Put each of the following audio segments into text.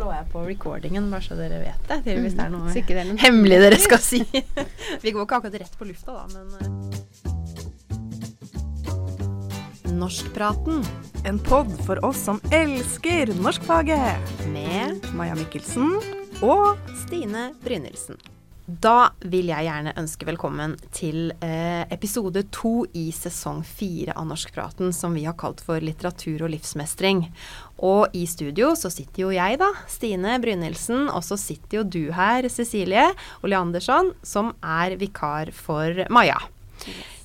slår jeg på recordingen, bare så dere vet det. Til hvis det er noe Så det er hemmelig dere skal si. Vi går ikke akkurat rett på lufta, da, men eh. Norskpraten En pod for oss som elsker norskfaget. med Maja Mikkelsen og Stine Brynildsen. Da vil jeg gjerne ønske velkommen til eh, episode to i sesong fire av Norskpraten, som vi har kalt for litteratur og livsmestring. Og i studio så sitter jo jeg, da, Stine Brynildsen, og så sitter jo du her, Cecilie Oleandersson, som er vikar for Maja.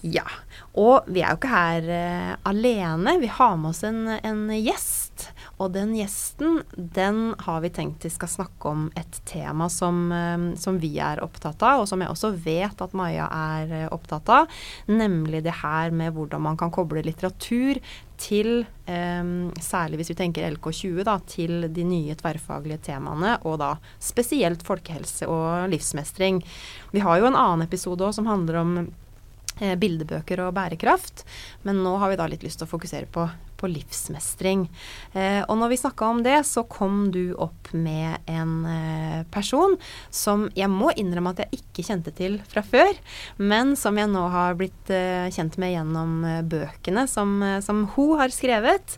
Ja. Og vi er jo ikke her eh, alene. Vi har med oss en, en gjest. Og den gjesten, den har vi tenkt vi skal snakke om et tema som, eh, som vi er opptatt av, og som jeg også vet at Maja er eh, opptatt av. Nemlig det her med hvordan man kan koble litteratur til, eh, særlig hvis vi tenker LK20, da, til de nye tverrfaglige temaene, og da spesielt folkehelse og livsmestring. Vi har jo en annen episode òg som handler om eh, bildebøker og bærekraft. Men nå har vi da litt lyst til å fokusere på, på livsmestring. Eh, og når vi snakka om det, så kom du opp med en eh, person som jeg må innrømme at jeg ikke kjente til fra før, men som jeg nå har blitt eh, kjent med gjennom bøkene som, som hun har skrevet.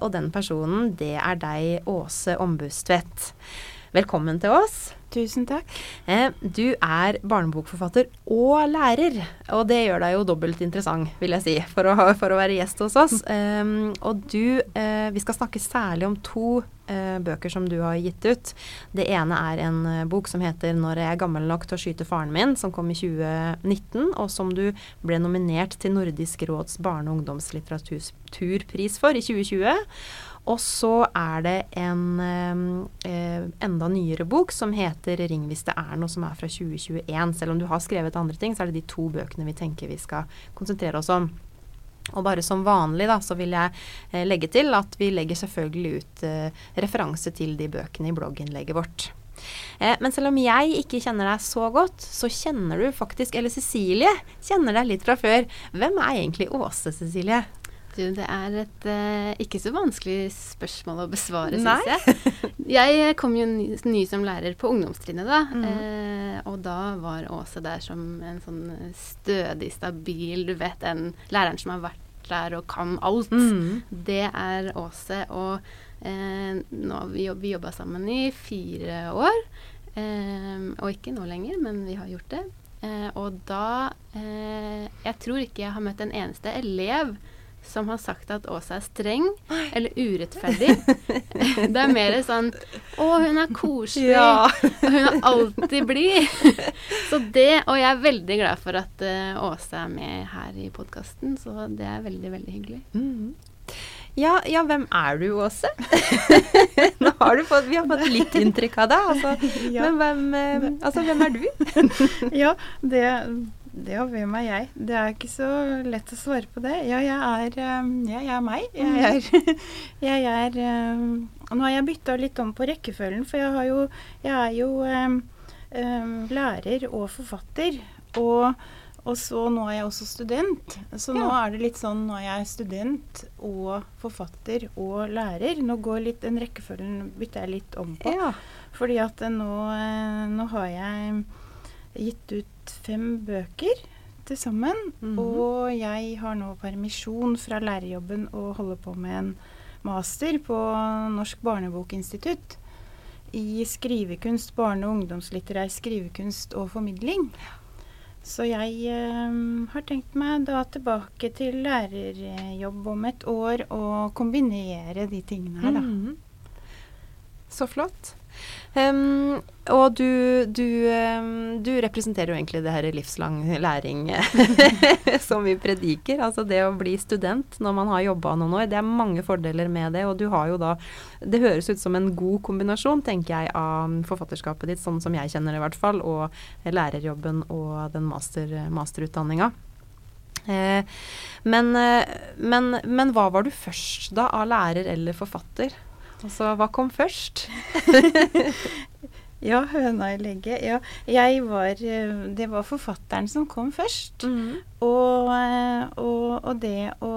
Og den personen, det er deg, Åse Ombustvedt. Velkommen til oss. Tusen takk. Eh, du er barnebokforfatter og lærer, og det gjør deg jo dobbelt interessant, vil jeg si, for å, for å være gjest hos oss. Um, og du, eh, vi skal snakke særlig om to eh, bøker som du har gitt ut. Det ene er en bok som heter 'Når jeg er gammel nok til å skyte faren min', som kom i 2019, og som du ble nominert til Nordisk råds barne- og ungdomslitteraturpris for i 2020. Og så er det en eh, enda nyere bok som heter 'Ring hvis det er noe', som er fra 2021. Selv om du har skrevet andre ting, så er det de to bøkene vi tenker vi skal konsentrere oss om. Og bare som vanlig da, så vil jeg eh, legge til at vi legger selvfølgelig ut eh, referanse til de bøkene i blogginnlegget vårt. Eh, men selv om jeg ikke kjenner deg så godt, så kjenner du faktisk, eller Cecilie kjenner deg litt fra før. Hvem er egentlig Åse, Cecilie? Du, det er et eh, ikke så vanskelig spørsmål å besvare, syns jeg. Jeg kom jo ny, ny som lærer på ungdomstrinnet da, Mhm. eh, og da var Åse der som en sånn stødig, stabil Du vet en læreren som har vært der og kan alt. Mm. Det er Åse, og eh, nå vi, jobb, vi jobba sammen i fire år. Eh, og ikke nå lenger, men vi har gjort det. Eh, og da eh, Jeg tror ikke jeg har møtt en eneste elev som har sagt at Åse er streng eller urettferdig. det er mer sånn Å, hun er koselig. Ja. Og hun er alltid blid. Så det Og jeg er veldig glad for at uh, Åse er med her i podkasten, så det er veldig, veldig hyggelig. Mhm. Ja, ja, hvem er du, Åse? Nå har du fått, vi har fått litt inntrykk av deg. Altså. Ja. Men hvem, eh, altså, hvem er du? Ja, det, det og hvem er jeg? Det er ikke så lett å svare på det. Ja, jeg er, eh, ja, jeg er meg. Jeg er, jeg er eh, Nå har jeg bytta litt om på rekkefølgen, for jeg, har jo, jeg er jo um, um, lærer og forfatter. Og, og så nå er jeg også student. Så nå er det litt sånn Nå er jeg student og forfatter og lærer. Nå går litt den rekkefølgen bytter jeg litt om på. Ja. Fordi at nå, nå har jeg gitt ut fem bøker til sammen. Mhm. Og jeg har nå permisjon fra lærerjobben og holder på med en master på Norsk barnebokinstitutt. I skrivekunst, barne- og ungdomslitterær skrivekunst og formidling. Så jeg eh, har tenkt meg da tilbake til lærerjobb om et år og kombinere de tingene her, da. Mhm. Så flott. Em, og du, du, um, du representerer jo egentlig det her livslang læring som vi prediker. Altså det å bli student når man har jobba noen år. Det er mange fordeler med det. Og du har jo da Det høres ut som en god kombinasjon, tenker jeg, av forfatterskapet ditt, sånn som jeg kjenner det i hvert fall, og lærerjobben og den master, masterutdanninga. Eh, men, eh, men, men hva var du først da, av lærer eller forfatter? Altså, hva kom først? Ja, høna i legget. Ja, jeg var eh, Det var forfatteren som kom først. Mm. Og, eh, og, og det å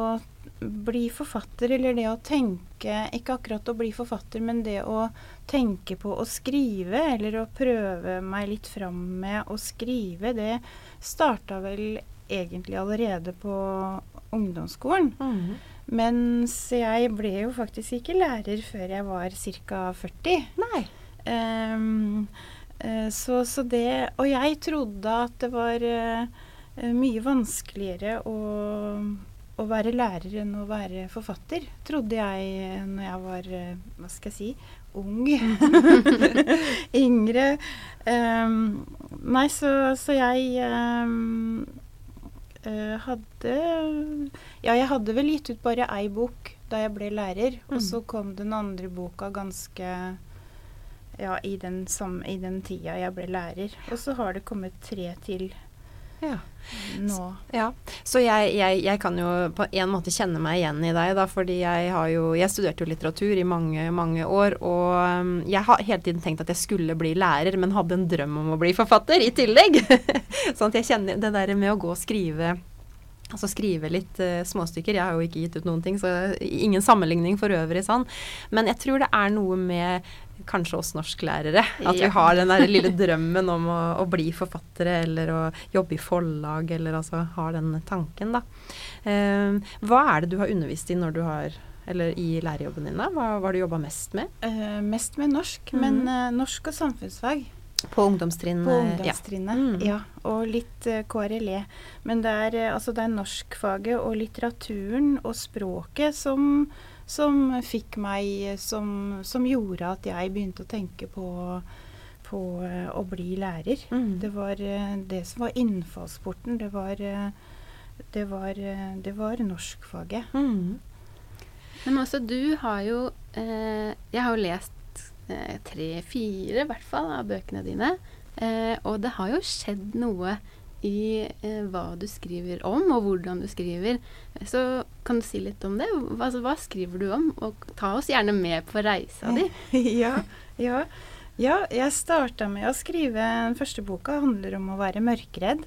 bli forfatter, eller det å tenke Ikke akkurat å bli forfatter, men det å tenke på å skrive, eller å prøve meg litt fram med å skrive, det starta vel egentlig allerede på ungdomsskolen. Mhm. Mens jeg ble jo faktisk ikke lærer før jeg var ca. 40. Nei. Eh, så, så det Og jeg trodde at det var eh, mye vanskeligere å, å være lærer enn å være forfatter, trodde jeg eh, når jeg var Hva skal jeg si ung. Yngre. Um, nei, så, så jeg ehm, eh, hadde Ja, jeg hadde vel gitt ut bare ei bok da jeg ble lærer, og Mm. så kom den andre boka ganske ja, i den, samme, i den tida jeg ble lærer. Og så har det kommet tre til Ja. nå. Ja, så jeg, jeg, jeg kan jo på en måte kjenne meg igjen i deg, da, fordi jeg har jo Jeg studerte jo litteratur i mange, mange år, og um, jeg har hele tiden tenkt at jeg skulle bli lærer, men hadde en drøm om å bli forfatter i tillegg. sånn at jeg kjenner det der med å gå og skrive Altså skrive litt uh, småstykker. Jeg har jo ikke gitt ut noen ting, så ingen sammenligning for øvrig sånn. Men jeg tror det er noe med kanskje oss norsklærere. At vi har den der lille drømmen om å, å bli forfattere eller å jobbe i forlag, eller altså har den tanken, da. Eh, hva er det du har undervist i når du har eller i lærerjobben din, da? Hva har du jobba mest med? Eh, mest med norsk, mm. men eh, norsk og samfunnsfag På ungdomstrinnet? på ungdomstrinnet, ja. Mm. Ja, og litt uh, KRLE. Men det er, eh, altså det er norskfaget og litteraturen og språket som, som fikk meg som, som gjorde at jeg begynte å tenke på, på eh, å bli lærer. Mm. Det var eh, det som var innfallsporten. Det var, eh, det var, det var norskfaget. Mm. Men også du har jo eh, Jeg har jo lest eh, tre-fire, i hvert fall, av bøkene dine. Eh, og det har jo skjedd noe i eh, hva du skriver om, og hvordan du skriver. Så kan du si litt om det? Hva, altså, hva skriver du om? Og ta oss gjerne med på reisa di. ja, ja. ja, jeg starta med å skrive Den første boka handler om å være mørkredd.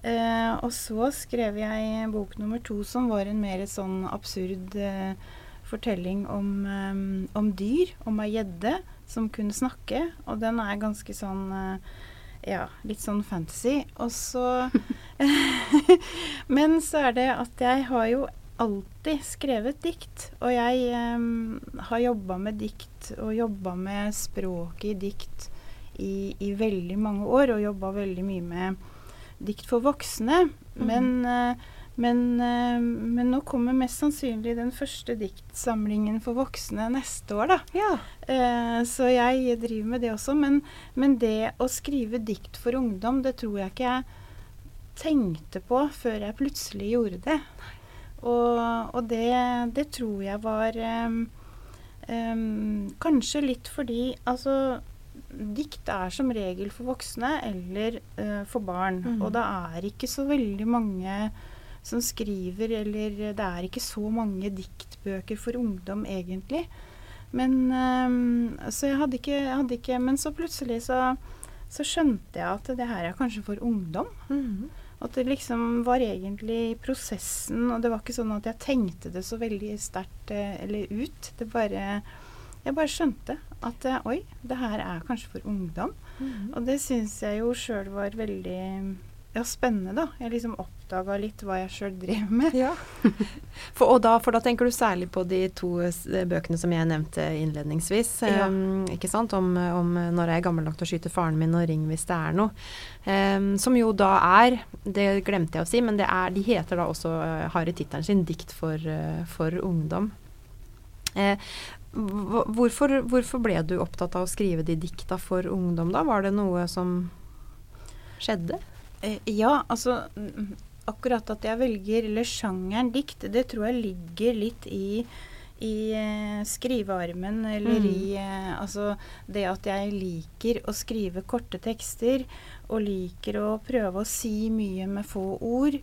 Eh, og så skrev jeg bok nummer to, som var en mer sånn absurd eh, fortelling om, eh, om dyr. Om ei gjedde som kunne snakke. Og den er ganske sånn eh, ja, litt sånn fantasy. Og så Men så er det at jeg har jo alltid skrevet dikt. Og jeg um, har jobba med dikt og jobba med språket i dikt i, i veldig mange år. Og jobba veldig mye med dikt for voksne. Men, eh, men, eh, men nå kommer mest sannsynlig den første diktsamlingen for voksne neste år, da. Ja. Eh, så jeg driver med det også. Men, men det å skrive dikt for ungdom, det tror jeg ikke jeg tenkte på før jeg plutselig gjorde det. Og, og det, det tror jeg var um, um, Kanskje litt fordi altså Dikt er som regel for voksne eller uh, for barn. Mm. Og det er ikke så veldig mange som skriver, eller det er ikke så mange diktbøker for ungdom egentlig. Men ehm, Så ikke, ikke Men så plutselig så, så skjønte jeg at det her er kanskje for ungdom. Mm. At det liksom var egentlig prosessen, og det var ikke sånn at jeg tenkte det så veldig sterkt eh, eller ut. Det bare Jeg bare skjønte at eh, oi, det her er kanskje for ungdom. Mm. Og det syns jeg jo sjøl var veldig ja, spennende, da. Jeg liksom oppdaga litt hva jeg sjøl drev med. Ja. For, og da, for da tenker du særlig på de to bøkene som jeg nevnte innledningsvis. Ja. Um, ikke sant? Om, om 'Når jeg er gammel nok til å skyte faren min' og 'Ring hvis det er noe'. Um, som jo da er, det glemte jeg å si, men det er, de heter da også, eh, har i tittelen sin 'Dikt for, eh, for ungdom'. Uh, hvorfor, hvorfor ble du opptatt av å skrive de dikta for ungdom, da? Var det noe som skjedde? Eh, ja, altså Akkurat at jeg velger eller sjangeren dikt, det tror jeg ligger litt i i eh, skrivearmen, eller Mm. i eh, Altså det at jeg liker å skrive korte tekster, og liker å prøve å si mye med få ord.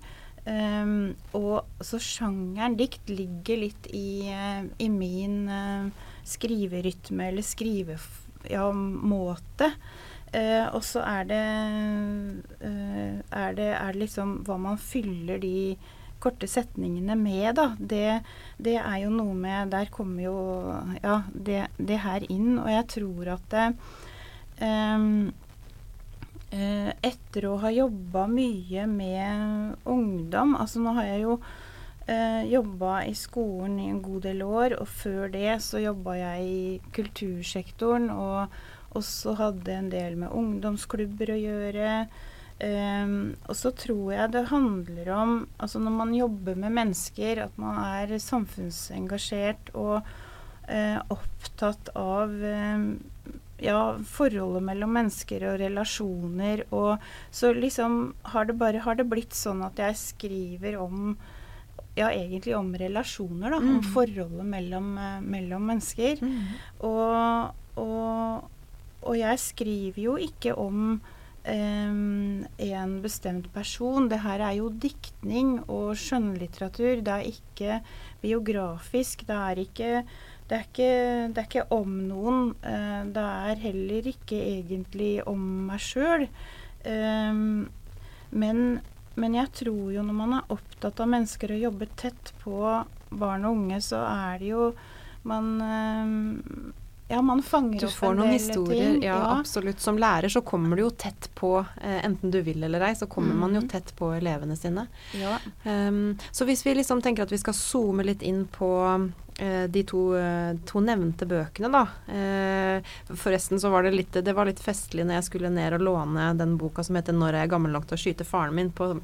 Um, og så sjangeren dikt ligger litt i, i min uh, skriverytme eller skrivemåte. Ja, Eh, og så er eh, er det er det liksom hva man fyller de korte setningene med, da, det, det, er jo noe med Der kommer jo ja, det, det her inn. Og jeg tror at det, um, uh, Etter å ha jobba mye med ungdom Altså nå har jeg jo uh, jobba i skolen i en god del år, og før det så jobba jeg i kultursektoren og også hadde en del med ungdomsklubber å gjøre. Um, og så tror jeg det handler om altså Når man jobber med mennesker, at man er samfunnsengasjert og uh, opptatt av um, ja, forholdet mellom mennesker og relasjoner. Og så liksom har det bare har det blitt sånn at jeg skriver om ja, egentlig om relasjoner, da. Mm. Om forholdet mellom, uh, mellom mennesker. Mm. Og, og, og, jeg skriver jo ikke om um, en bestemt person. Det her er jo diktning og skjønnlitteratur. Det er ikke biografisk. Det er ikke, det er ikke, det er ikke om noen. Uh, det er heller ikke egentlig om meg sjøl. Um, men, men, jeg tror jo når man er opptatt av mennesker og jobber tett på barn og unge, så er det jo man um, ja, man fanger du opp får noen historier, ja, ja, absolutt. Som lærer så kommer du jo tett på, eh, enten du vil eller ei, så kommer mm. man jo mhm. tett på elevene sine. Ja. Um, så hvis vi liksom tenker at vi skal zoome litt inn på uh, de to, uh, to, nevnte bøkene, da. Uh, forresten så var det litt Det var litt festlig når jeg skulle ned og låne den boka som heter 'Når jeg er gammel nok til å skyte faren min' på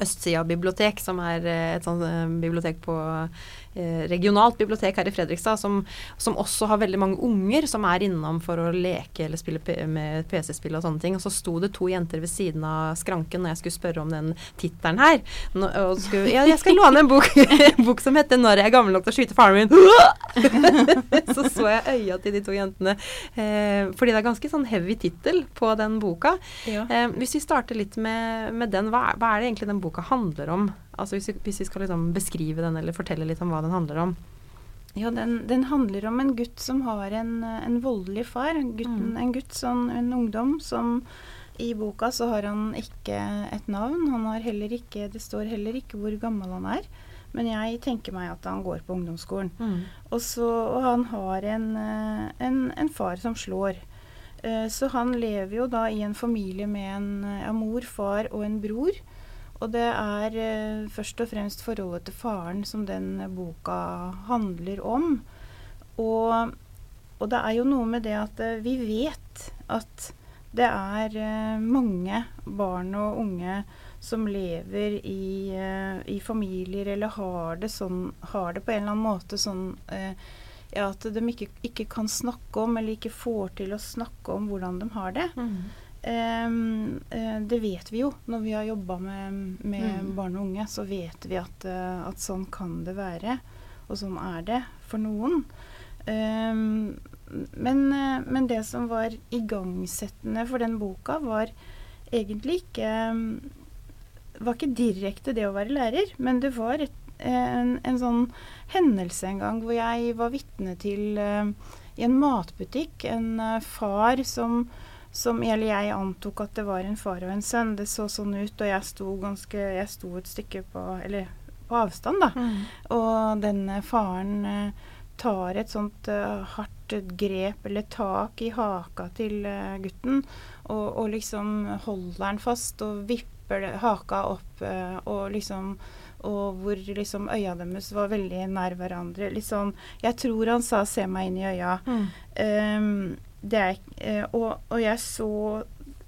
Østsida bibliotek, som er et sånt bibliotek på Eh, regionalt bibliotek her i Fredrikstad som, som, også har veldig mange unger som er innom for å leke eller spille med PC-spill og sånne ting. Og så sto det to jenter ved siden av skranken når jeg skulle spørre om den tittelen her. Nå, skulle, ja, jeg skal låne en bok, en bok som heter 'Når jeg er gammel nok til å skyte faren min'. så så jeg øya til de to jentene. Eh, fordi det er ganske sånn heavy tittel på den boka. Ja. Eh, hvis vi starter litt med, med den, hva, hva er det egentlig den boka handler om? Altså hvis vi, hvis vi skal liksom beskrive den eller fortelle litt om hva den handler om. Ja, den, den handler om en gutt som har en, en voldelig far. Gutten, mm. En gutt, sånn, en ungdom som i boka så har han ikke et navn. Han har heller ikke Det står heller ikke hvor gammel han er. Men jeg tenker meg at han går på ungdomsskolen. Mm. Og, så, og han har en, eh, en, en, far som slår. Eh, så han lever jo da i en familie med en ja, mor, far og en bror. Og det er eh, først og fremst forholdet til faren som den boka handler om. Og, og, det er jo noe med det at eh, vi vet at det er eh, mange barn og unge som lever i, eh, i, familier eller har det, sånn, har det på en eller annen måte sånn eh, ja, at de ikke, ikke, kan snakke om eller ikke får til å snakke om hvordan de har det. Mm. Um, uh, det vet vi jo. Når vi har jobba med, med mm. barn og unge, så vet vi at, uh, at, sånn kan det være. Og sånn er det for noen. Um, men, uh, men, det som var igangsettende for den boka, var egentlig ikke um, var ikke direkte det å være lærer, men det var et, en, en, sånn hendelse en gang hvor jeg var vitne til i en matbutikk en far som som eller jeg antok at det var en far og en sønn. Det så sånn ut, og jeg sto ganske Jeg sto et stykke på Eller på avstand, da. Mm. Og denne faren uh, tar et sånt uh, hardt grep eller tak i haka til uh, gutten, og, og, liksom holder den fast og vipper haka opp og liksom og hvor liksom øya deres var veldig nær hverandre. Litt sånn Jeg tror han sa 'se meg inn i øya'. Mm. Um, er, eh, og, og, jeg så,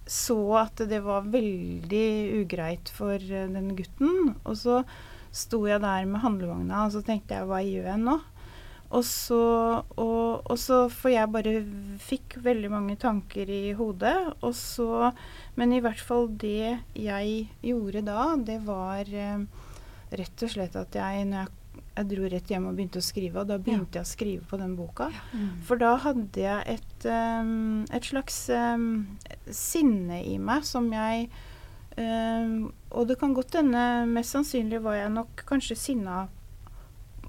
så, at det var veldig ugreit for eh, den gutten. Og så sto jeg der med handlevogna, og så tenkte jeg hva gjør jeg nå? Og så, og, og så For jeg bare fikk veldig mange tanker i hodet. Og så Men i hvert fall det jeg gjorde da, det var eh, rett og slett at jeg, når jeg jeg dro rett hjem og begynte å skrive, og da begynte ja. jeg å skrive på den boka. Ja. Mm. For da hadde jeg et, um, et slags um, sinne i meg som jeg um, Og det kan godt hende, mest sannsynlig var jeg nok kanskje sinna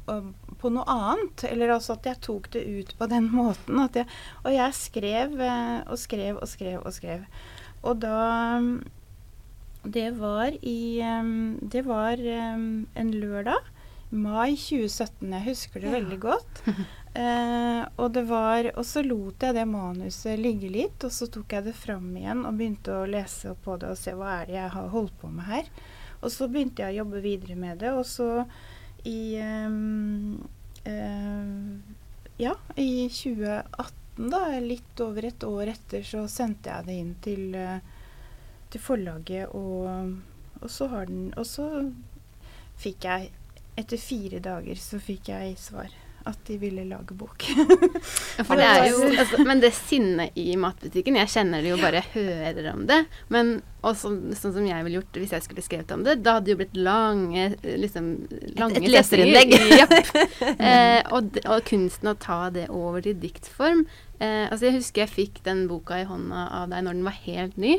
uh, på noe annet. Eller altså at jeg tok det ut på den måten. Jeg, og jeg skrev uh, og skrev og skrev og skrev. Og da det var i um, Det var um, en lørdag. Mai 2017. Jeg husker det Ja. veldig godt. Eh, og det var Og så lot jeg det manuset ligge litt, og så tok jeg det fram igjen og begynte å lese på det og se hva er det jeg har holdt på med her. Og så begynte jeg å jobbe videre med det, og så i um, eh, Ja, i 2018, da, litt over et år etter, så sendte jeg det inn til, eh, til forlaget, og, og så har den Og så fikk jeg Etter fire dager så fikk jeg svar at de ville lage bok. For det er jo, altså, men det sinnet i matbutikken, jeg kjenner det jo bare jeg hører om det. Men også, sånn som jeg ville gjort hvis jeg skulle skrevet om det, da hadde det jo blitt lange liksom, lange et leserinnlegg. setninger. Eh, og, og kunsten å ta det over til diktform. Eh, altså Jeg husker jeg fikk den boka i hånda av deg når den var helt ny.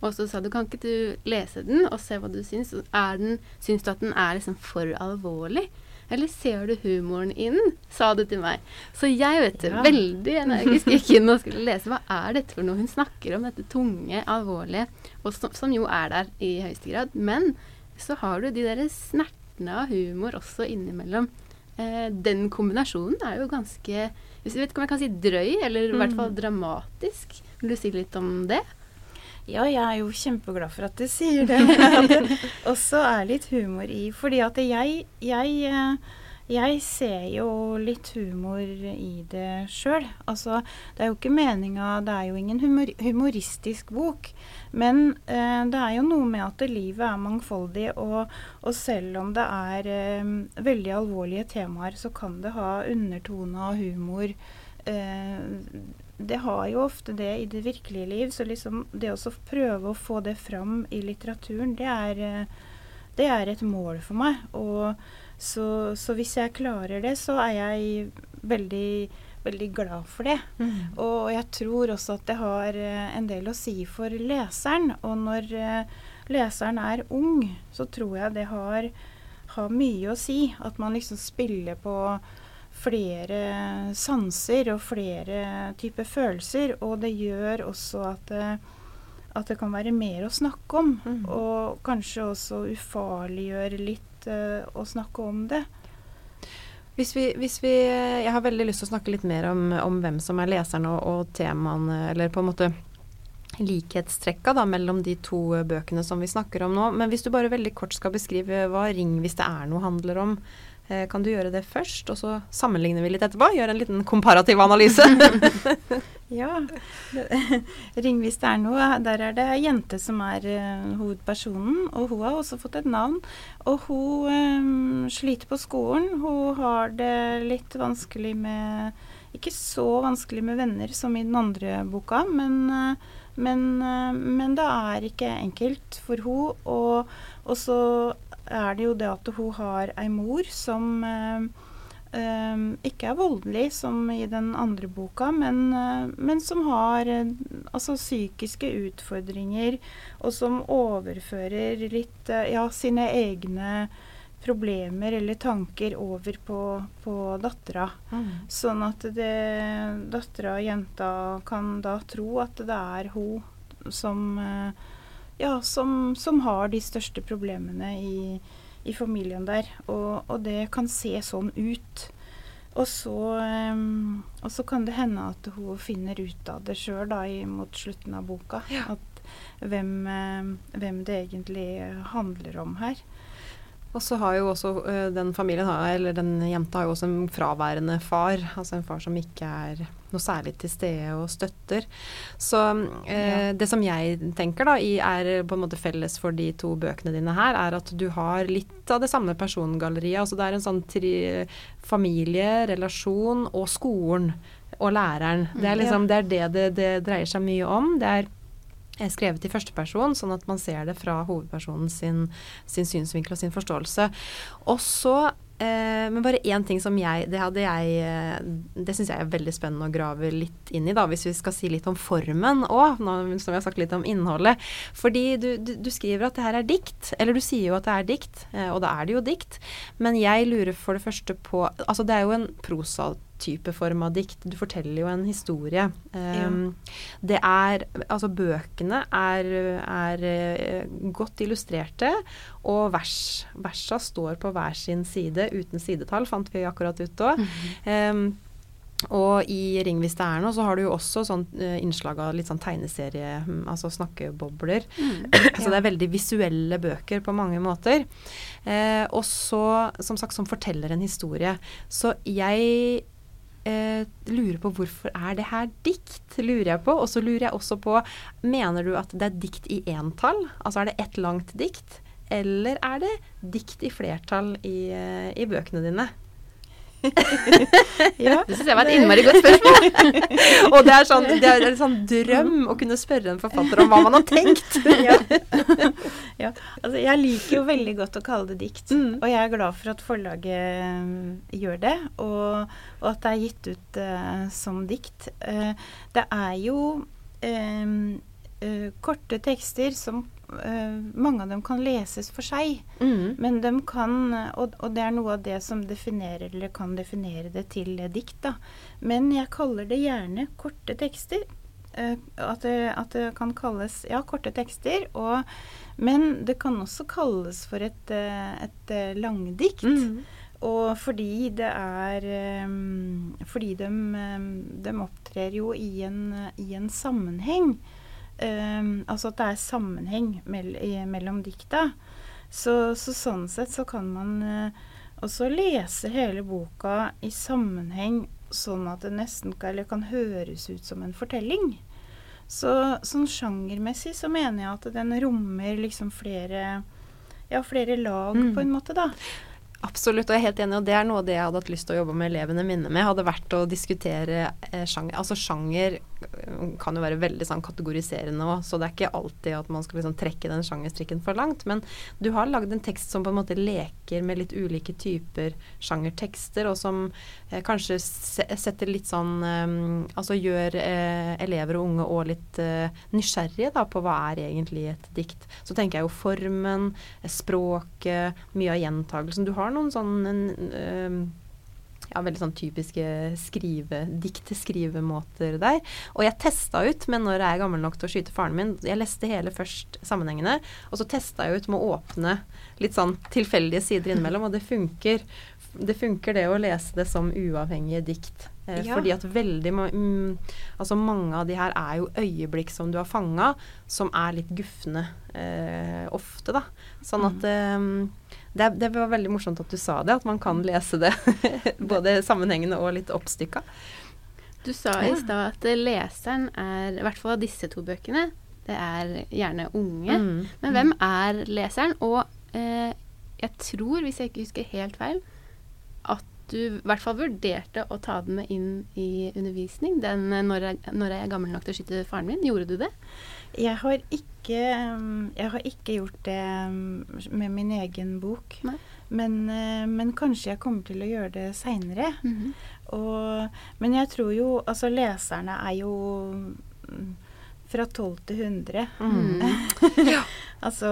Og så sa du kan ikke du lese den og se hva du syns. Er den, syns du at den er liksom for alvorlig? Eller ser du humoren i den? sa du til meg. Så jeg vet du, Ja. veldig energisk gikk inn og skulle lese. Hva er dette for noe? Hun snakker om dette tunge, alvorlige, og som, som jo er der i høyeste grad. Men så har du de der snertene av humor også innimellom. Eh, den kombinasjonen er jo ganske hvis jeg vet ikke om jeg kan si drøy, eller i hvert fall dramatisk. Vil du si litt om det? Ja, jeg er jo kjempeglad for at du sier det. men det også er litt humor i. Fordi at jeg, jeg, eh, jeg ser jo litt humor i det sjøl. Altså, det er jo ikke meninga Det er jo ingen humor, humoristisk bok. Men eh, det er jo noe med at livet er mangfoldig, og, og selv om det er eh, veldig alvorlige temaer, så kan det ha undertone av humor. Eh, det har jo ofte det i det virkelige liv, så liksom det å prøve å få det fram i litteraturen, det er, eh, det er et mål for meg. Og så, så hvis jeg klarer det, så er jeg veldig, veldig glad for det. Og jeg tror også at det har eh, en del å si for leseren. Og når eh, leseren er ung, så tror jeg det har, har mye å si. At man liksom spiller på flere sanser og flere typer følelser. Og det gjør også at det, at det kan være mer å snakke om. Mm. Og kanskje også ufarliggjøre litt uh, å snakke om det. Hvis vi, hvis vi Jeg har veldig lyst til å snakke litt mer om, om hvem som er leseren og, og temaene, eller på en måte likhetstrekka da, mellom de to bøkene som vi snakker om nå. Men hvis du bare veldig kort skal beskrive hva Ring hvis det er noe handler om, eh, kan du gjøre det først? Og så sammenligner vi litt etterpå? Gjøre en liten komparativ analyse? Ja. Ringvis er noe. Der er det ei jente som er eh, hovedpersonen, og hun har også fått et navn. Og hun um, sliter på skolen. Hun har det litt vanskelig med Ikke så vanskelig med venner som i den andre boka, men, eh, men, eh, men det er ikke enkelt for hun, og, og så er det jo det at hun har ei mor som um, ikke er voldelig som i den andre boka, men, men som har altså psykiske utfordringer, og som overfører litt ja, sine egne problemer eller tanker over på, på dattera. Sånn at dattera og jenta kan da tro at det er hun som uh, ja, som, som har de største problemene i, i familien der. Og, og det kan se sånn ut. Og så, um, og så kan det hende at hun finner ut av det sjøl mot slutten av boka. At hvem, em, hvem det egentlig handler om her. Og så har jo også ø, den familien, eller den jenta har jo også en fraværende far. Altså en far som ikke er noe særlig til stede og støtter. Så eh, Ja. det som jeg tenker da er på en måte felles for de to bøkene dine her, er at du har litt av det samme persongalleriet. Altså det er en sånn tri familie, relasjon og skolen og læreren. Det er liksom det, er det, det det dreier seg mye om. Det er skrevet i første person, sånn at man ser det fra hovedpersonen sin, sin synsvinkel og sin forståelse. Og så eh, Men bare én ting som jeg Det hadde jeg eh, Det syns jeg er veldig spennende å grave litt inn i, da, hvis vi skal si litt om formen òg, som vi har sagt litt om innholdet. Fordi du, du, du skriver at det her er dikt, eller du sier jo at det er dikt, eh, og da er det jo dikt. Men jeg lurer for det første på Altså det er jo en prosa type form av dikt. Du forteller jo en historie. Um, Det er Altså, bøkene er, er uh, godt illustrerte, og vers, versa står på hver sin side uten sidetall, fant vi akkurat ut òg. Um, og i Ring hvis det er noe, så har du jo også sånn uh, innslag av litt sånn tegneserie, mm, altså snakkebobler. Mm. så det er veldig visuelle bøker på mange måter. Eh, og så, som sagt, som forteller en historie. Så jeg eh, lurer på hvorfor er det her dikt, lurer jeg på. Og så lurer jeg også på, mener du at det er dikt i entall? Altså er det ett langt dikt? Eller er det dikt i flertall i, eh, i bøkene dine? Ja, Det syns jeg var et innmari godt spørsmål. Og det er, sånn, det er en sånn drøm å kunne spørre en forfatter om hva man har tenkt. ja. ja. Altså, jeg liker jo veldig godt å kalle det dikt. Mm. Og jeg er glad for at forlaget eh, gjør det, og, og at det er gitt ut uh, som dikt. Uh, det er jo eh, uh, korte tekster som mange av dem kan leses for seg. Mm. Men de kan, og, og det er noe av det som definerer eller kan definere det til eh, dikt. da. Men jeg kaller det gjerne korte tekster. Eh, at, det, at det kan kalles ja, korte tekster. Og, men det kan også kalles for et, eh, et eh, langdikt. Mm. Og fordi det er Fordi de, de opptrer jo i en, i en sammenheng. Um, altså at det er sammenheng mell i, mellom dikta. Så, så sånn sett så kan man uh, også lese hele boka i sammenheng, sånn at det nesten kan, eller kan høres ut som en fortelling. Så sånn sjangermessig så mener jeg at den rommer liksom flere ja, flere lag, Mm. på en måte, da. Absolutt, og jeg er helt enig, og det er noe av det jeg hadde hatt lyst til å jobbe med elevene mine med, hadde vært å diskutere eh, sjanger. Altså sjanger kan jo være veldig sånn kategoriserende òg, så det er ikke alltid at man skal liksom trekke den sjangerstrikken for langt. Men du har lagd en tekst som på en måte leker med litt ulike typer sjangertekster, og som eh, kanskje setter litt sånn eh, Altså gjør eh, elever og unge òg litt eh, nysgjerrige da, på hva er egentlig et dikt. Så tenker jeg jo formen, eh, språket, mye av gjentagelsen. Du har noen sånn en, eh, ja, veldig sånn typiske skrive, dikt-skrivemåter der. Og jeg testa ut, men når jeg er gammel nok til å skyte faren min Jeg leste hele først sammenhengende, og så testa jeg ut med å åpne litt sånn tilfeldige sider innimellom, og det funker. Det funker det å lese det som uavhengige dikt. Eh, Ja. Fordi at veldig ma mm, Altså mange av de her er jo øyeblikk som du har fanga, som er litt gufne eh, ofte, da. Sånn at eh, det, det var veldig morsomt at du sa det, at man kan lese det både sammenhengende og litt oppstykka. Du sa i stad at leseren er, i hvert fall av disse to bøkene, det er gjerne unge. Mm. Men hvem er leseren? Og eh, jeg tror, hvis jeg ikke husker helt feil, at du i hvert fall vurderte å ta den med inn i undervisning. Den eh, 'Når jeg er gammel nok til å skyte faren min'. Gjorde du det? Jeg har ikke, um, jeg har ikke gjort det um, med min egen bok. Men, uh, men kanskje jeg kommer til å gjøre det seinere. Og, men jeg tror jo Altså, leserne er jo mm, fra 12 til 100. Mm. Altså,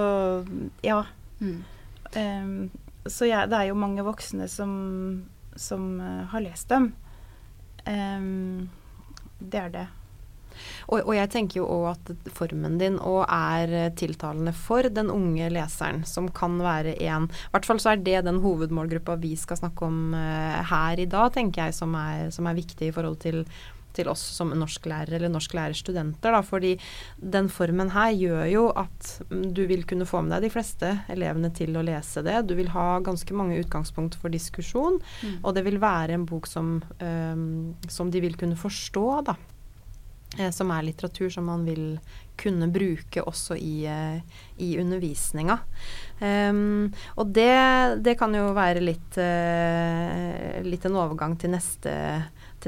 ja. Mm. Um, så jeg, det er jo mange voksne som, som har lest dem. Um, det er det. Og, og jeg tenker jo òg at formen din òg er tiltalende for den unge leseren, som kan være en I hvert fall så er det den hovedmålgruppa vi skal snakke om uh, her i dag, tenker jeg, som er, som er viktig i forhold til til oss som norsklærere eller norsklærerstudenter. Da, fordi den formen her gjør jo at du vil kunne få med deg de fleste elevene til å lese det. Du vil ha ganske mange utgangspunkt for diskusjon, Mm. og det vil være en bok som, um, som de vil kunne forstå, da. Eh, som er litteratur som man vil kunne bruke også i, eh, i undervisninga. Um, og det, det kan jo være litt, uh, litt en overgang til neste,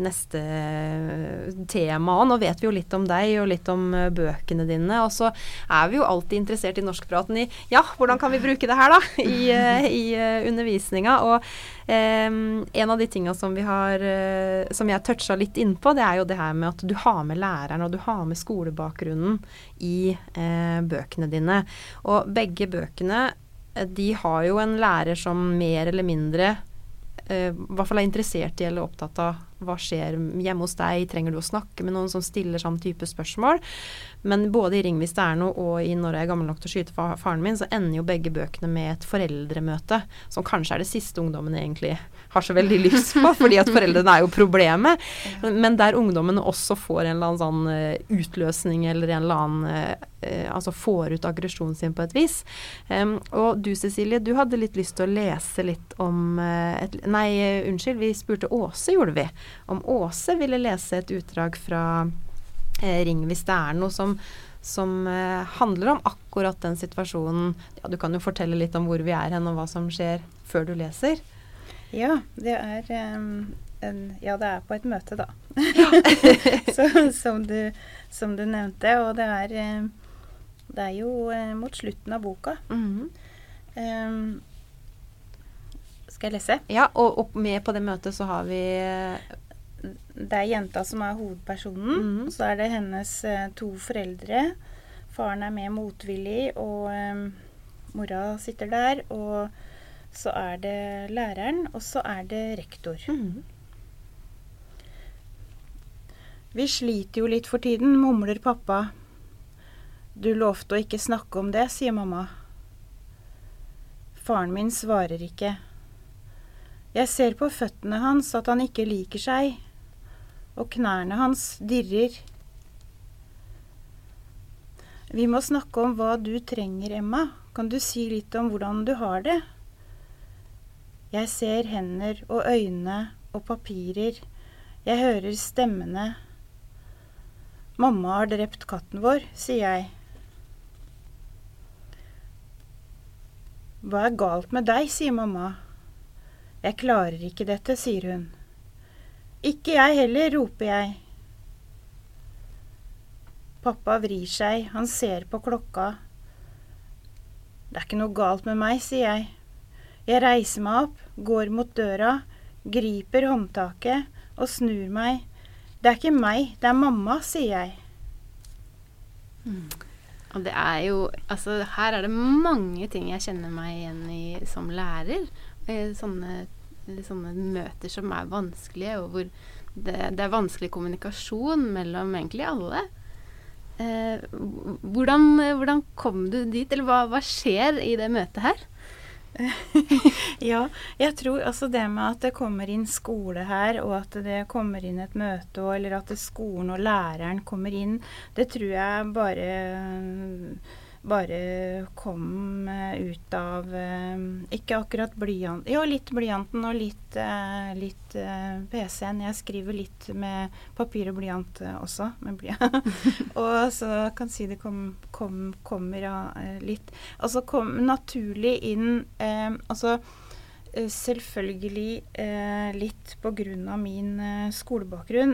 til neste eh, tema òg. Nå vet vi jo litt om deg og litt om eh, bøkene dine. Og så er vi jo alltid interessert i norskpraten i ja, hvordan kan vi bruke det her, da? I, eh, i eh, undervisninga. Og ehm, en av de tinga som vi har eh, Som jeg toucha litt innpå, det er jo det her med at du har med læreren og du har med skolebakgrunnen i eh, bøkene dine. Og begge bøkene eh, de har jo en lærer som mer eller mindre eh, hvert fall er interessert i eller opptatt av hva skjer hjemme hos deg, trenger du å snakke med noen som stiller samme type spørsmål? Men både i 'Ring hvis det er noe' og i 'Når jeg er gammel nok til å skyte faren min', så ender jo begge bøkene med et foreldremøte, som kanskje er det siste ungdommen egentlig har så veldig lyst på, fordi at foreldrene er jo problemet. Men der ungdommen også får en eller annen sånn eh, utløsning eller en eller annen eh, Altså får ut aggresjonen sin på et vis. Um, og du Cecilie, du hadde litt lyst til å lese litt om et, Nei, unnskyld, vi spurte Åse, gjorde vi. Om Åse ville lese et utdrag fra eh, Ring hvis det er noe som, som eh, handler om akkurat den situasjonen. Ja, du kan jo fortelle litt om hvor vi er hen, og hva som skjer før du leser. Ja, det er um, en, Ja, det er på et møte, da. Så, som, du, som, du, nevnte. Og det er, det er jo uh, mot slutten av boka. Mm -hmm. um, skal jeg lese? Ja, og, og, med på det møtet så har vi Det er jenta som er hovedpersonen. Mm. Og så er det hennes eh, to foreldre. Faren er med motvillig, og eh, mora sitter der. Og så er det læreren, og så er det rektor. Mm. Vi sliter jo litt for tiden, mumler pappa. Du lovte å ikke snakke om det, sier mamma. Faren min svarer ikke. Jeg ser på føttene hans at han ikke liker seg, og knærne hans dirrer. Vi må snakke om hva du trenger, Emma. Kan du si litt om hvordan du har det? Jeg ser hender og øyne og papirer. Jeg hører stemmene. Mamma har drept katten vår, sier jeg. Hva er galt med deg, sier mamma. Jeg klarer ikke dette, sier hun. Ikke jeg heller, roper jeg. Pappa vrir seg, han ser på klokka. Det er ikke noe galt med meg, sier jeg. Jeg reiser meg opp, går mot døra, griper håndtaket og snur meg. Det er ikke meg, det er mamma, sier jeg. Mm. Og det er jo Altså, her er det mange ting jeg kjenner meg igjen i som lærer. Eh, sånne, sånne, møter som er vanskelige, og hvor det, det er vanskelig kommunikasjon mellom egentlig alle. Eh, hvordan, hvordan, kom du dit, eller hva, hva skjer i det møtet her? ja, jeg tror altså det med at det kommer inn skole her, og at det kommer inn et møte, eller at skolen og læreren kommer inn, det tror jeg bare bare kom uh, ut av uh, Ikke akkurat blyant Jo, litt blyanten og litt, uh, litt PC-en. Jeg skriver litt med papir og blyant også. Blyant. og så kan si det kom, kom, kommer litt Altså kom naturlig inn Altså selvfølgelig litt på grunn av min skolebakgrunn,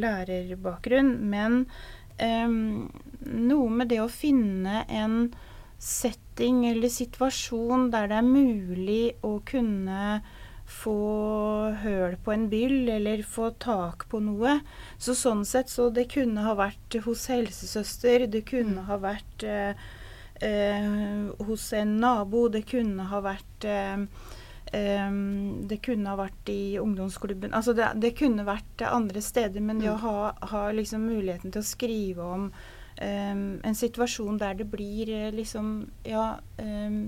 lærerbakgrunn, men um, noe med det å finne en setting eller situasjon der det er mulig å kunne få høl på en byll eller få tak på noe. Så sånn sett så det kunne ha vært hos helsesøster, det kunne mm. ha vært eh, eh, hos en nabo, det kunne ha vært eh, Um, det kunne ha vært i ungdomsklubben Altså det, det, kunne vært andre steder, men det å mm. ha, ha liksom muligheten til å skrive om um, en situasjon der det blir eh, liksom Ja, um,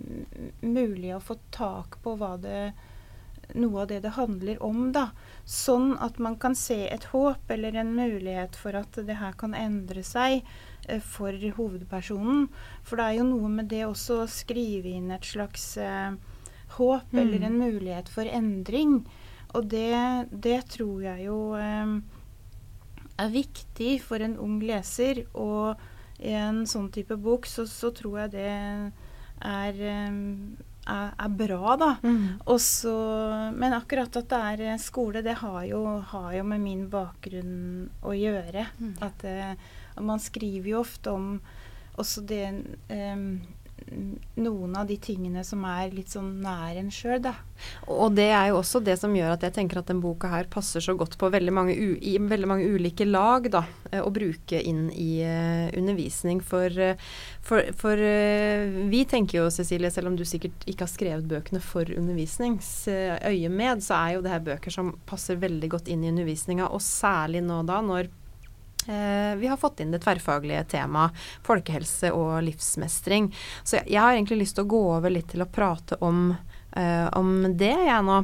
mulig å få tak på hva det noe av det det handler om, da. Sånn at man kan se et håp eller en mulighet for at det her kan endre seg uh, for hovedpersonen. For det er jo noe med det også å skrive inn et slags uh, håp mm. eller en mulighet for endring. Og det, det tror jeg jo eh, er viktig for en ung leser. Og i en sånn type bok så, så tror jeg det er, um, er, er bra, da. Mm. Også, men akkurat at det er skole, det har jo, har jo med min bakgrunn å gjøre. Mm. At uh, man skriver jo ofte om også det um, noen av de tingene som er litt sånn nær en sjøl, da. Og det er jo også det som gjør at jeg tenker at den boka her passer så godt på veldig mange, i veldig mange ulike lag, da. Eh, å bruke inn i uh, undervisning. For, uh, for, for uh, vi tenker jo, Cecilie, selv om du sikkert ikke har skrevet bøkene for undervisningsøye med, så er jo det her bøker som passer veldig godt inn i undervisninga, og særlig nå da når Eh, vi har fått inn det tverrfaglige temaet folkehelse og livsmestring. Så jeg, har egentlig lyst til å gå over litt til å prate om, uh, om det, jeg nå.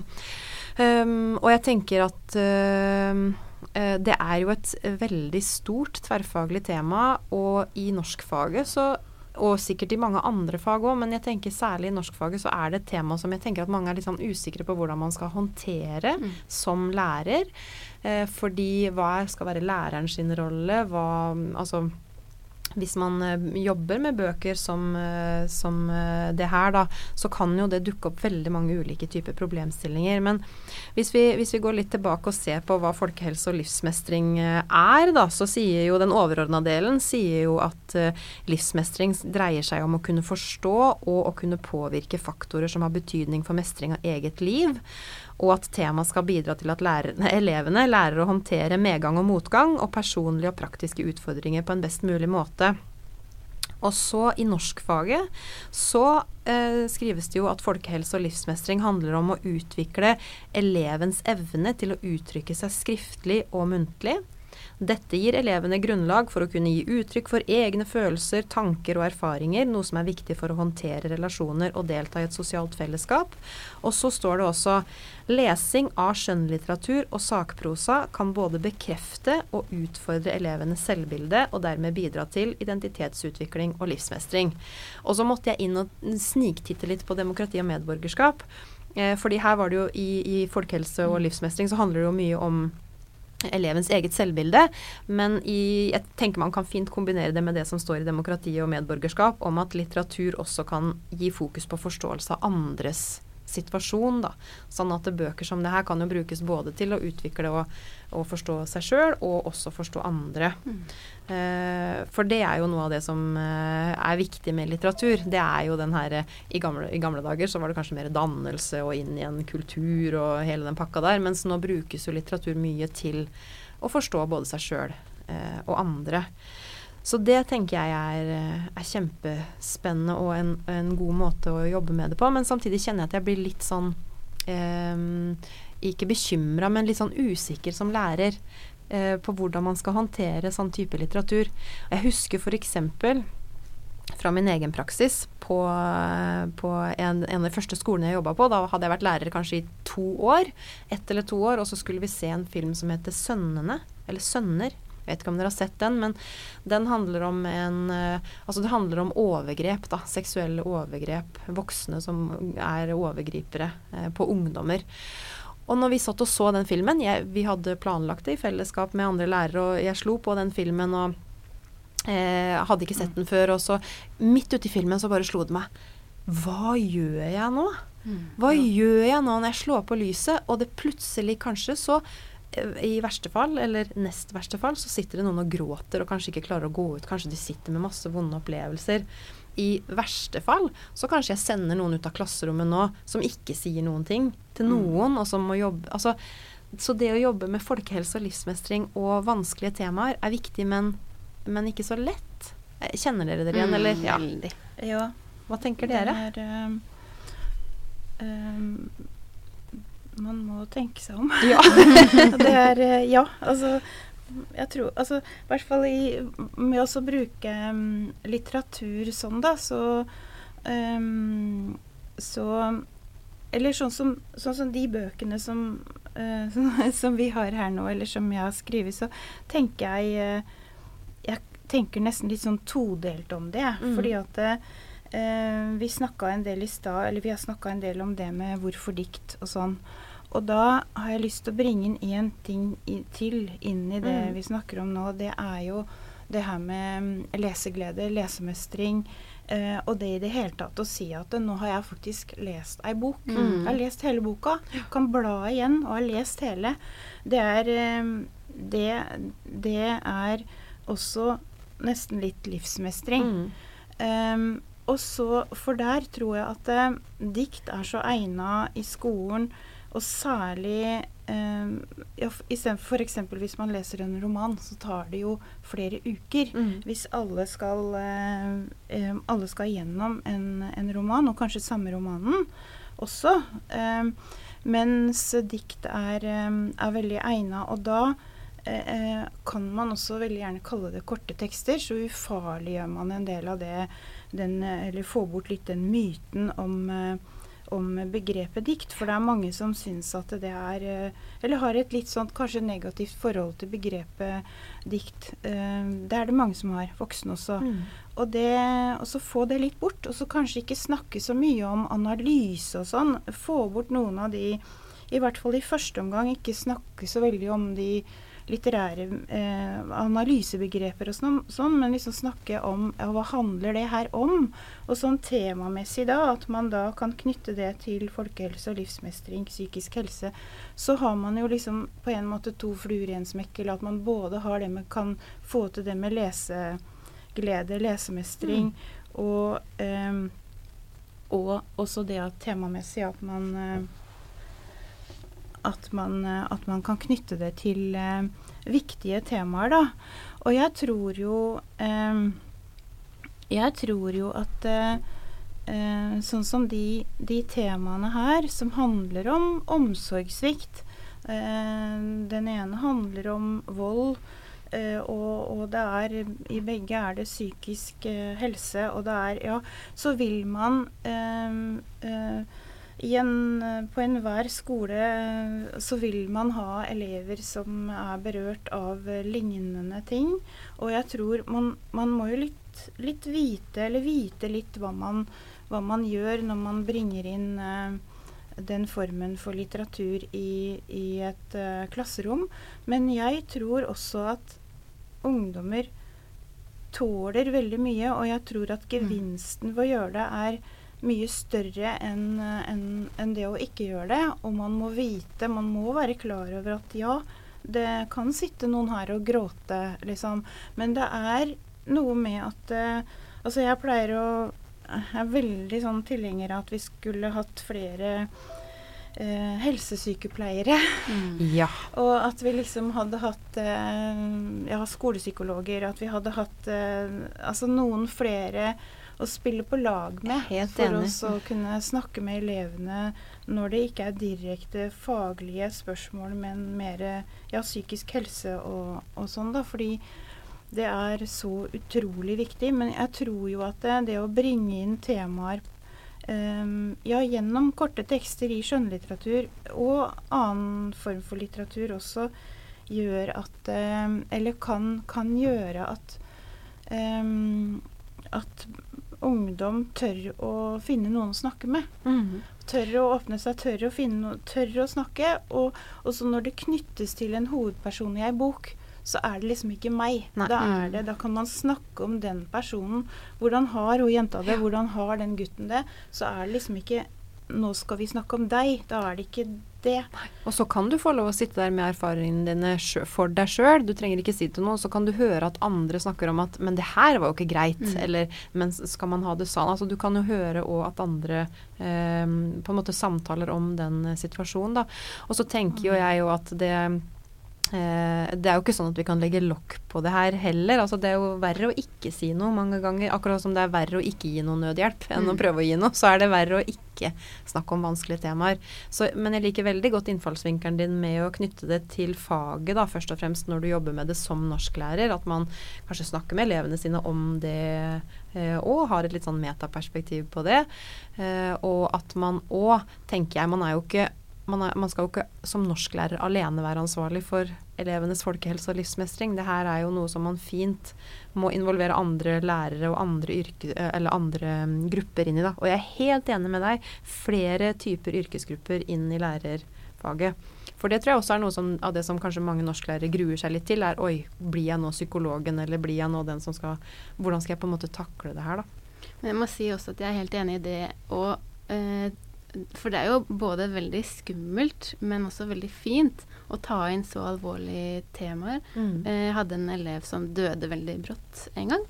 Um, og jeg tenker at uh, det er jo et veldig stort tverrfaglig tema, og i norskfaget så og sikkert i mange andre fag òg, men jeg tenker særlig i norskfaget så er det et tema som jeg tenker at mange er litt sånn usikre på hvordan man skal håndtere mm. som lærer. Eh, fordi hva skal være læreren sin rolle? Hva Altså hvis man eh, jobber med bøker som, eh, som, eh, det her, da, så kan jo det dukke opp veldig mange ulike typer problemstillinger. Men hvis vi, hvis vi går litt tilbake og ser på hva folkehelse og livsmestring er, da, så sier jo den overordna delen sier jo at livsmestring dreier seg om å kunne forstå og å kunne påvirke faktorer som har betydning for mestring av eget liv og at temaet skal bidra til at lærerne, elevene lærer å håndtere medgang og motgang og personlige og praktiske utfordringer på en best mulig måte. Og så i norskfaget så eh, skrives det jo at folkehelse og livsmestring handler om å utvikle elevens evne til å uttrykke seg skriftlig og muntlig dette gir elevene grunnlag for å kunne gi uttrykk for egne følelser, tanker og erfaringer, noe som er viktig for å håndtere relasjoner og delta i et sosialt fellesskap. Og så står det også lesing av skjønnlitteratur og sakprosa kan både bekrefte og utfordre elevenes selvbilde, og dermed bidra til identitetsutvikling og livsmestring. Og så måtte jeg inn og sniktitte litt på demokrati og medborgerskap. Eh, fordi her var det jo i, i folkehelse og livsmestring så handler det jo mye om elevens eget selvbilde. Men i, jeg tenker man kan fint kombinere det med det som står i demokrati og medborgerskap, om at litteratur også kan gi fokus på forståelse av andres situasjon. Da. Sånn at bøker som det her kan jo brukes både til å utvikle og, og forstå seg sjøl, og også forstå andre. Mm. Uh, for det er jo noe av det som uh, er viktig med litteratur. Det er jo den her i gamle, i gamle, dager så var det kanskje mer dannelse og inn i en kultur og hele den pakka der, mens nå brukes jo litteratur mye til å forstå både seg sjøl uh, og andre. Så det tenker jeg er, eh, er kjempespennende og en, en, god måte å jobbe med det på. Men samtidig kjenner jeg at jeg blir litt sånn eh, Ikke bekymra, men litt sånn usikker som lærer eh, på hvordan man skal håndtere sånn type litteratur. Jeg husker f.eks. fra min egen praksis på, på en, en, av de første skolene jeg jobba på. Da hadde jeg vært lærer kanskje i to år. Ett eller to år. Og så skulle vi se en film som heter 'Sønnene'. Eller 'Sønner'. Jeg vet ikke om dere har sett den, men den handler om en eh, Altså det handler om overgrep, da. Seksuelle overgrep. Voksne som er overgripere eh, på ungdommer. Og når vi satt og så den filmen, jeg, vi hadde planlagt det i fellesskap med andre lærere, og jeg slo på den filmen og eh, hadde ikke sett den før, og så midt ute i filmen så bare slo det meg. Hva gjør jeg nå? Mm, Hva gjør jeg nå når jeg slår på lyset, og det plutselig kanskje så i verste fall, eller nest verste fall, så sitter det noen og gråter og kanskje ikke klarer å gå ut. Kanskje de sitter med masse vonde opplevelser. I verste fall så kanskje jeg sender noen ut av klasserommet nå som ikke sier noen ting til mm. noen, og som må jobbe Altså, så det å jobbe med folkehelse og livsmestring og vanskelige temaer er viktig, men, men ikke så lett. Eh, kjenner dere dere igjen, mm, eller? Ja. ja. Hva tenker dere? Det er, um, um, man må tenke seg om. Ja. det er eh, Ja, altså jeg tror Altså i hvert fall i, med å bruke um, litteratur sånn, da, så um, Så Eller sånn som, sånn som de bøkene som, uh, som, som, vi har her nå, eller som jeg har skrevet, så tenker jeg uh, Jeg tenker nesten litt sånn todelt om det. Mm. Fordi at uh, vi snakka en del i stad, eller vi har snakka en del om det med hvorfor dikt og sånn. Og da har jeg lyst til å bringe inn én ting i, til inn i det mm. vi snakker om nå. Det er jo det her med mm, leseglede, lesemestring. Eh, og det i det hele tatt å si at nå har jeg faktisk lest ei bok. Mm. Jeg har lest hele boka. Kan bla igjen og har lest hele. Det er, eh, det, det er også nesten litt livsmestring. Um, og så, For der tror jeg at eh, dikt er så egna i skolen, og særlig eh, ja, Istedenfor f.eks. hvis man leser en roman, så tar det jo flere uker. Mm. Hvis alle skal, eh, alle skal gjennom en, en roman, og kanskje samme romanen også. Eh, mens dikt er, er veldig egna. Og da eh, kan man også veldig gjerne kalle det korte tekster, så ufarliggjør man en del av det den, Eller får bort litt den myten om eh, om begrepet dikt. For det er mange som syns at det er eh, Eller har et litt sånt kanskje negativt forhold til begrepet dikt. Eh, det er det mange som har, voksne også. Mm. Og det, og så få det litt bort. Og så kanskje ikke snakke så mye om analyse og sånn. Få bort noen av de I hvert fall i første omgang ikke snakke så veldig om de litterære eh, analysebegreper og sånn, sånn, men liksom snakke om ja, hva handler det her om? Og sånn temamessig da, at man da kan knytte det til folkehelse og livsmestring, psykisk helse, så har man jo liksom på en måte to fluer i en smekk, eller at man både har det med kan få til det med leseglede, lesemestring, Mm. og, eh, og også det at temamessig at man eh, at man, at man kan knytte det til eh, viktige temaer, da. Og jeg tror jo eh, Jeg tror jo at eh, sånn som de, de temaene her som handler om omsorgssvikt Den ene handler om vold, og, og det er I begge er det psykisk helse, og det er Ja, så vil man en, eh, på enhver skole eh, så vil man ha elever som er berørt av eh, lignende ting. Og jeg tror man, man må jo litt, litt vite, eller vite litt hva man, hva man gjør når man bringer inn uh, den formen for litteratur i, i et uh, klasserom. Men jeg tror også at ungdommer tåler veldig mye, og jeg tror at gevinsten ved å gjøre det er mye større enn en, en det å ikke gjøre det. Og man må vite, man må være klar over at ja, det kan sitte noen her og gråte, liksom. Men det er noe med at eh, Altså, jeg pleier å Jeg er veldig sånn tilhenger av at vi skulle hatt flere eh, helsesykepleiere. Ja. Og at vi liksom hadde hatt eh, ja, skolepsykologer, at vi hadde hatt eh, altså noen flere å spille på lag med. Helt for enig. å kunne snakke med elevene når det ikke er direkte faglige spørsmål, men mer ja, psykisk helse og, og sånn, da. Fordi det er så utrolig viktig. Men jeg tror jo at det, det å bringe inn temaer Um, ja, gjennom korte tekster i skjønnlitteratur og annen form for litteratur også gjør at um, Eller kan, kan gjøre at um, at ungdom tør å finne noen å snakke med. Mm. Tør å åpne seg, tør å finne tør å snakke. Og, også når det knyttes til en hovedperson i ei bok, så er det liksom ikke meg. Nei. Da er det, da kan man snakke om den personen. Hvordan har hun jenta det? Hvordan har den gutten det? Så er det liksom ikke Nå skal vi snakke om deg. Da er det ikke det. Og så kan du få lov å sitte der med erfaringene dine for deg sjøl. Du trenger ikke si til noen. Så kan du høre at andre snakker om at 'men det her var jo ikke greit', Mm. eller 'men skal man ha det sånn'? Altså du kan jo høre òg at andre eh, på en måte samtaler om den eh, situasjonen, da. Og så tenker jo jeg jo at det det er jo ikke sånn at vi kan legge lokk på det her heller. Altså, det er jo verre å ikke si noe mange ganger. Akkurat som det er verre å ikke gi noe nødhjelp enn å Mm. prøve å gi noe, så er det verre å ikke snakke om vanskelige temaer. Så, men jeg liker veldig godt innfallsvinkelen din med å knytte det til faget, da, først og fremst når du jobber med det som norsklærer. At man kanskje snakker med elevene sine om det eh, og har et litt sånn metaperspektiv på det. Eh, og at man òg, tenker jeg, man er jo ikke man, er, man skal jo ikke som norsklærer alene være ansvarlig for elevenes folkehelse og livsmestring. Det her er jo noe som man fint må involvere andre lærere og andre, yrke, eller andre mm, grupper inn i. Da. Og jeg er helt enig med deg. Flere typer yrkesgrupper inn i lærerfaget. For det tror jeg også er noe som, av det som kanskje mange norsklærere gruer seg litt til, er oi, blir jeg nå psykologen, eller blir jeg nå den som skal Hvordan skal jeg på en måte takle det her, da? Men jeg må si også at jeg er helt enig i det. Og, eh, for det er jo både veldig skummelt, men også veldig fint å ta inn så alvorlige temaer. Mm. Eh, Jeg hadde en elev som døde veldig brått en gang.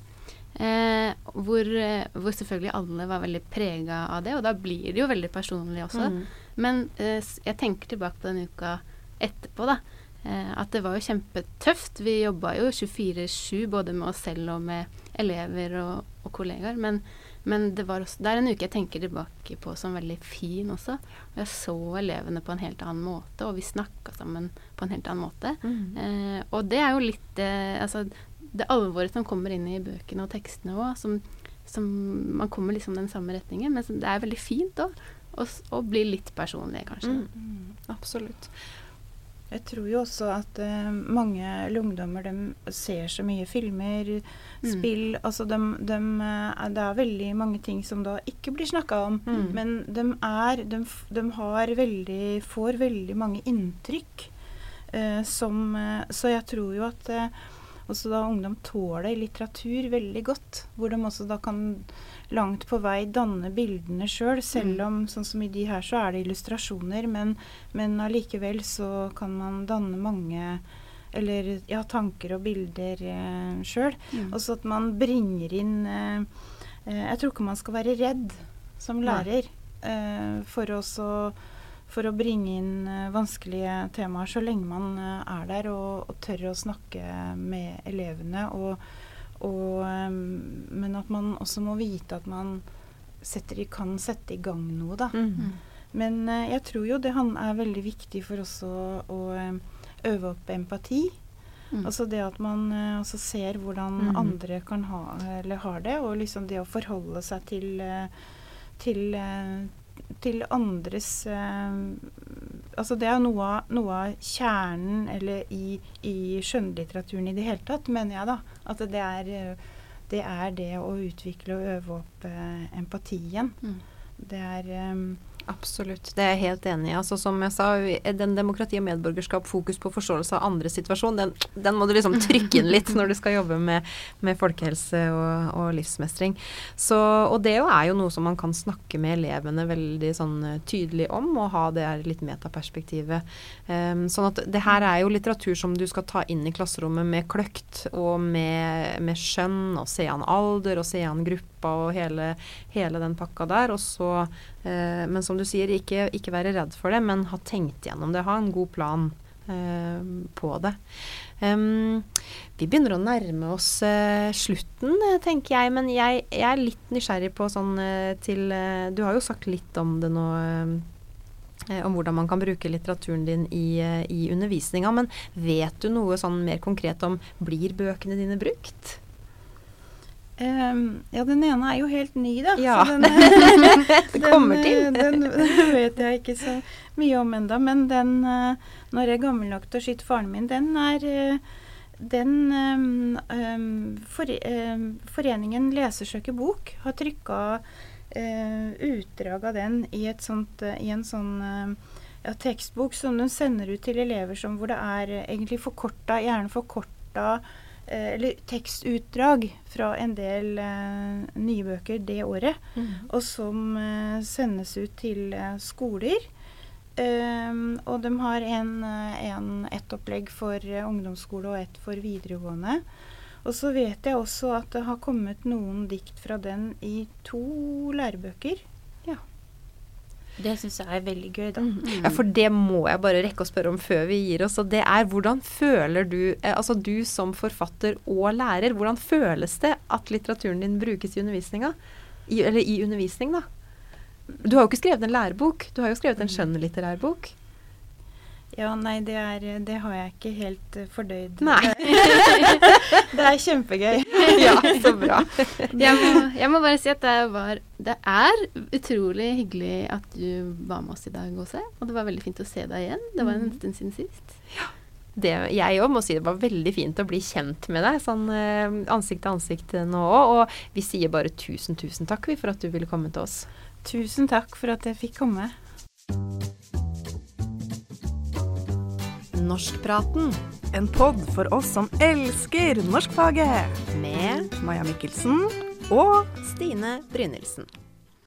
Eh, hvor, eh, hvor selvfølgelig alle var veldig prega av det, og da blir det jo veldig personlig også. Mm. Men eh, jeg tenker tilbake på den uka etterpå, da. Eh, at det var jo kjempetøft. Vi jobba jo 24-7 både med oss selv og med elever og, og kollegaer. Men, men det, var også, det er en uke jeg tenker tilbake på som veldig fin også. Jeg så elevene på en helt annen måte, og vi snakka sammen på en helt annen måte. Mm. Eh, og det er jo litt eh, altså, det alvoret som kommer inn i bøkene og tekstene òg, som, som man kommer liksom den samme retningen. Men det er veldig fint òg. å bli litt personlig, kanskje. Mm. Absolutt. Jeg tror jo også at uh, mange ungdommer de ser så mye filmer, spill Altså de, de, eh, Det er veldig mange ting som da ikke blir snakka om. Mm. Men de er De, de har veldig Får veldig mange inntrykk uh, som uh, Så jeg tror jo at også da ungdom tåler litteratur veldig godt. Hvor de også da kan langt på vei danne bildene sjøl, selv, selv Mm. om sånn som i de her så er det illustrasjoner, men, men allikevel så kan man danne mange eller ja, tanker og bilder eh, sjøl. Mm. Og så at man bringer inn eh, eh, Jeg tror ikke man skal være redd som lærer eh, for, å så- for å bringe inn eh, vanskelige temaer, så lenge man eh, er der og, og tør å snakke med elevene. Og, og, eh, men at man også må vite at man setter, kan sette i gang noe, da. Mm. Men eh, jeg tror jo det han er veldig viktig for oss å, å eh, øve opp empati. Mm. Altså det at man også ser hvordan Mm. andre kan ha, eller har det, og liksom det å forholde seg til, til, til andres eh, Altså det er noe noe av kjernen eller i, i skjønnlitteraturen i det hele tatt, mener jeg da. At det er eh, det, er det å utvikle og øve opp eh, empatien. Mm. Det er Absolutt, det er jeg helt enig i. Altså, som jeg sa, den demokrati og medborgerskap, fokus på forståelse av andres situasjon, den, den må du liksom trykke inn litt når du skal jobbe med, med folkehelse og, og livsmestring. Så, og det jo er jo noe som man kan snakke med elevene veldig sånn eh, tydelig om, og ha det her litt metaperspektivet. Um, sånn at det her er jo litteratur som du skal ta inn i klasserommet med kløkt og med, med skjønn, og se an alder og se an gruppa og hele, hele den pakka der. Så Eh, men som du sier, ikke, ikke være redd for det, men ha tenkt gjennom det. Ha en god plan eh, på det. Um, vi begynner å nærme oss uh, slutten, eh, tenker jeg. Men jeg, jeg er litt nysgjerrig på sånn uh, til uh, Du har jo sagt litt om det nå. om hvordan man kan bruke litteraturen din i, i undervisninga. Men vet du noe sånn mer konkret om blir bøkene dine brukt? Ehm, ja, den ene er jo helt ny, da. Ja. Den, Det kommer den, til. eh, Den, den vet jeg ikke så mye om enda, Men den, uh, når jeg er gammel nok til å skyte faren min, den er uh, den um, ehm, for, ehm, Foreningen Lesersøker bok har trykka eh, utdrag av den i, sånt, eh, i en sånn eh, ja, tekstbok som de sender ut til elever som, hvor det er eh, egentlig forkorta, gjerne forkorta eh, eller tekstutdrag fra en del eh, nye bøker det året, og som eh, sendes ut til eh, skoler. Ehm, og de har en, eh, en, ett opplegg for eh, ungdomsskole og ett for videregående. Og så vet jeg også at det har kommet noen dikt fra den i to lærebøker. Det syns jeg er veldig gøy, da. Ja, for det må jeg bare rekke å spørre om før vi gir oss. Og det er hvordan føler du, eh, altså du som forfatter og lærer, hvordan føles det at litteraturen din brukes i undervisninga? I, eller i undervisning, da. Du har jo ikke skrevet en lærebok, du har jo skrevet en skjønnlitterær bok. Ja, nei, det, er, det har jeg ikke helt eh, fordøyd. Nei. Det er kjempegøy. ja, så bra. Jeg må, jeg må bare si at det var Det er utrolig hyggelig at du var med oss i dag, Åse. Og det var veldig fint å se deg igjen. Det var en Mm. stund siden sist. Det, jeg òg må si det var veldig fint å bli kjent med deg, sånn eh, ansikt til ansikt nå òg. Og vi sier bare tusen, tusen takk for at du ville komme til oss. Tusen takk for at jeg fikk komme. Norskpraten En pod for oss som elsker norskfaget. med Maja Mikkelsen og Stine Brynildsen.